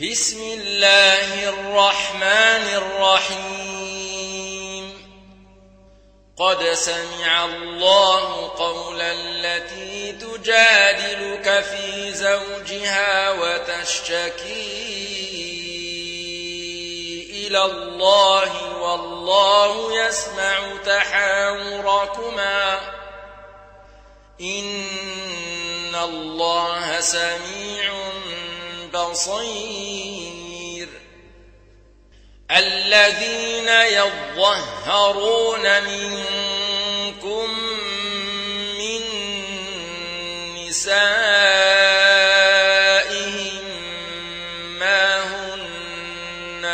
بسم الله الرحمن الرحيم. قد سمع الله قول التي تجادلك في زوجها وتشتكي إلى الله والله يسمع تحاوركما. إن الله سميع بصير الذين يظهرون منكم من نسائهم ما هن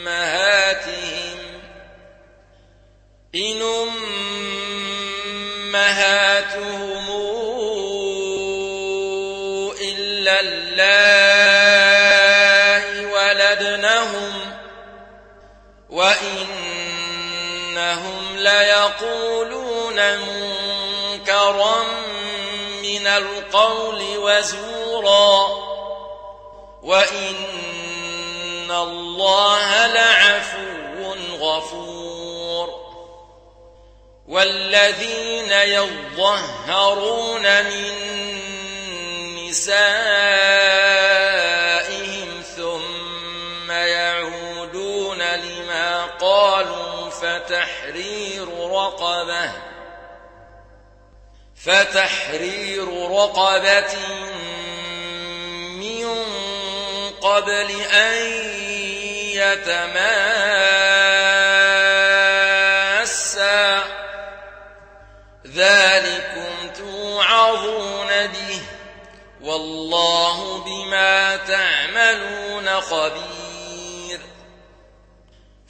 أمهاتهم إن ليقولون منكرا من القول وزورا وإن الله لعفو غفور والذين يظهرون من نسائهم فتحرير رقبة. فتحرير رقبة من قبل أن يتماسا. ذلكم توعظون به. والله بما تعملون خبير.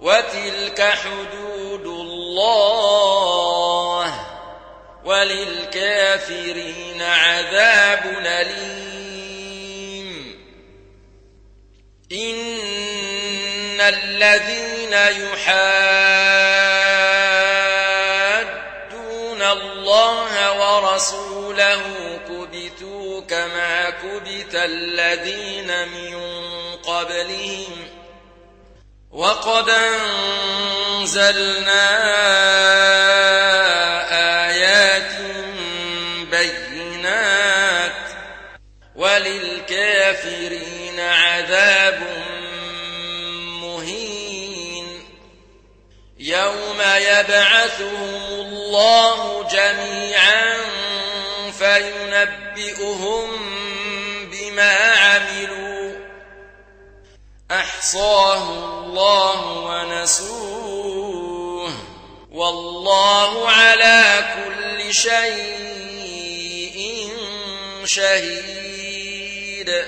وتلك حدود الله وللكافرين عذاب أليم. إن الذين يحادون الله ورسوله كبتوا كما كبت الذين من قبلهم وقد أنزلنا آيات بينات وللكافرين عذاب مهين يوم يبعثهم الله جميعا فينبئهم بما عملوا أحصاه الله ونسوه والله على كل شيء شهيد.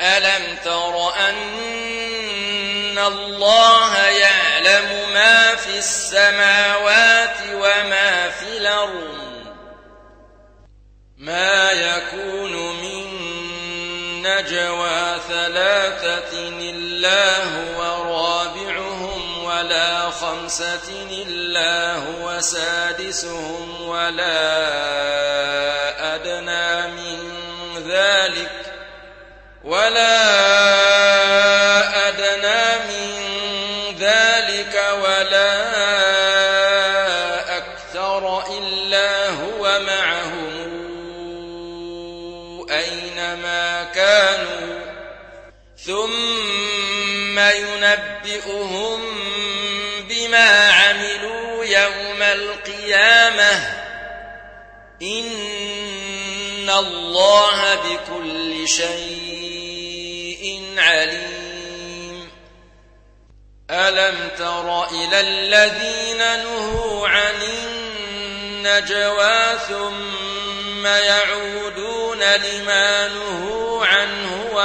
ألم تر أن الله يعلم ما في السماوات وما في الأرض؟ ما يكون نجوى ثلاثة إلا هو رابعهم ولا خمسة إلا هو سادسهم ولا أدنى من ذلك ولا ثم ينبئهم بما عملوا يوم القيامة. إن الله بكل شيء عليم. ألم تر إلى الذين نهوا عن النجوى ثم يعودون لما نهوا عنه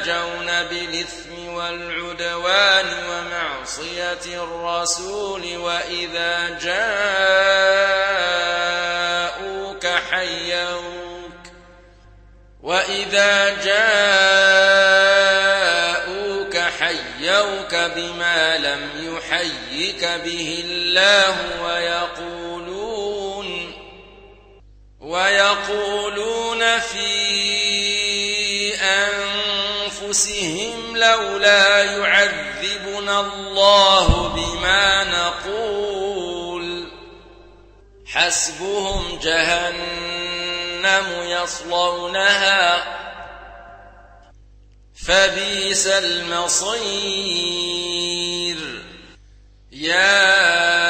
ويتناجون بالإثم والعدوان ومعصية الرسول وإذا جاءوك حيوك وإذا جاءوك حيوك بما لم يحيك به الله ويقولون ويقولون في أنفسهم لولا يعذبنا الله بما نقول. حسبهم جهنم يصلونها فبئس المصير. يا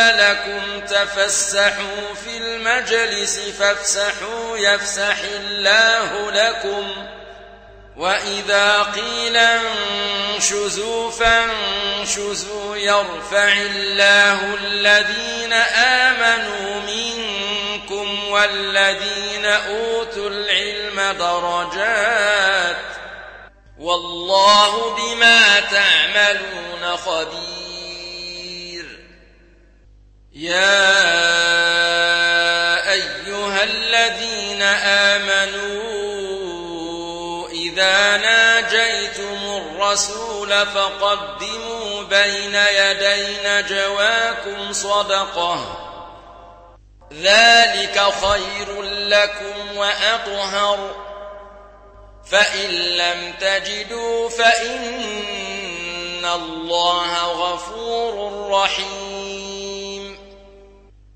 لكم تفسحوا في المجلس فافسحوا يفسح الله لكم وإذا قيل انشزوا فانشزوا يرفع الله الذين آمنوا منكم والذين أوتوا العلم درجات والله بما تعملون خبير يا أيها الذين آمنوا إذا ناجيتم الرسول فقدموا بين يدي نجواكم صدقة. ذلك خير لكم وأطهر. فإن لم تجدوا فإن الله غفور رحيم.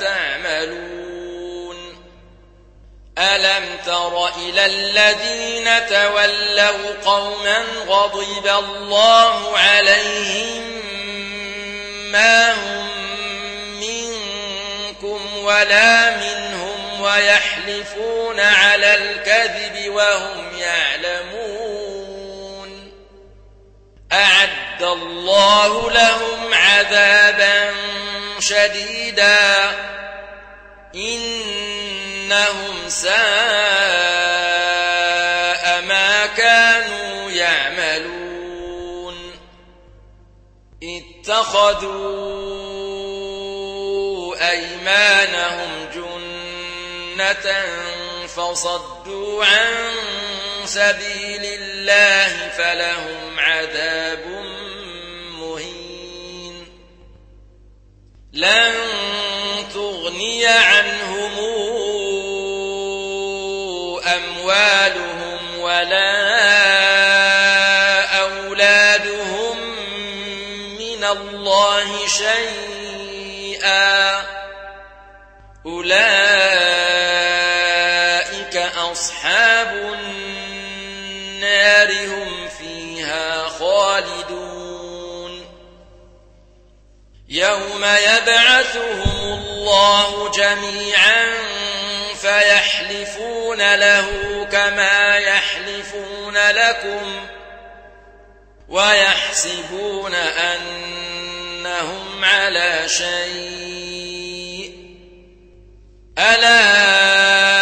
تعملون؟ ألم تر إلى الذين تولوا قوما غضب الله عليهم ما هم منكم ولا منهم ويحلفون على الكذب وهم يعلمون. أعد الله لهم عذابا شديدا. إنهم ساء ما كانوا يعملون. اتخذوا أيمانهم جنة فصدوا عن سبيل الله فلهم عذاب لن تغني عنهم أموالهم ولا أولادهم من الله شيئا. أولئك يوم يبعثهم الله جميعا فيحلفون له كما يحلفون لكم ويحسبون أنهم على شيء. ألا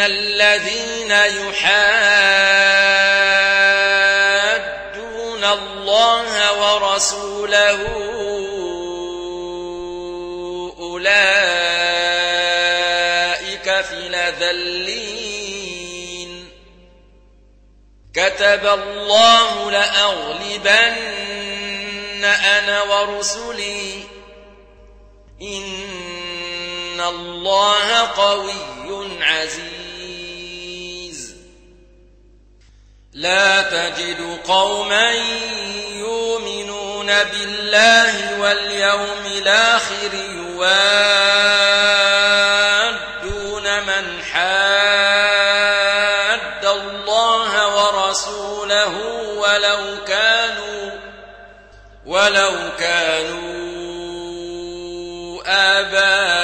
الذين يحادون الله ورسوله أولئك في الأذلين كتب الله لأغلبن أنا ورسلي إن الله قوي عزيز لا تجد قوما يؤمنون بالله واليوم الآخر يوادون من حاد الله ورسوله ولو كانوا ولو كانوا آباءهم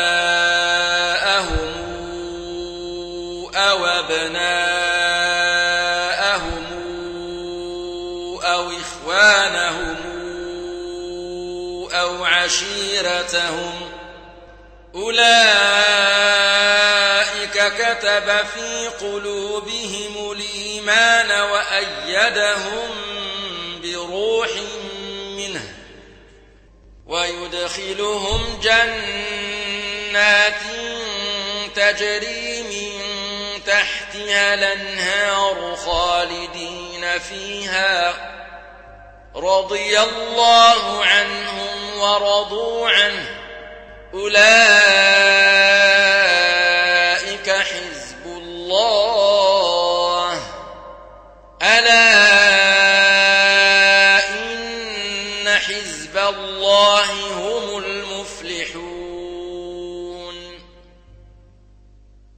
عشيرتهم أولئك كتب في قلوبهم الإيمان وأيدهم بروح منه ويدخلهم جنات تجري من تحتها الانهار خالدين فيها رضي الله عنهم ورضوا عنه أولئك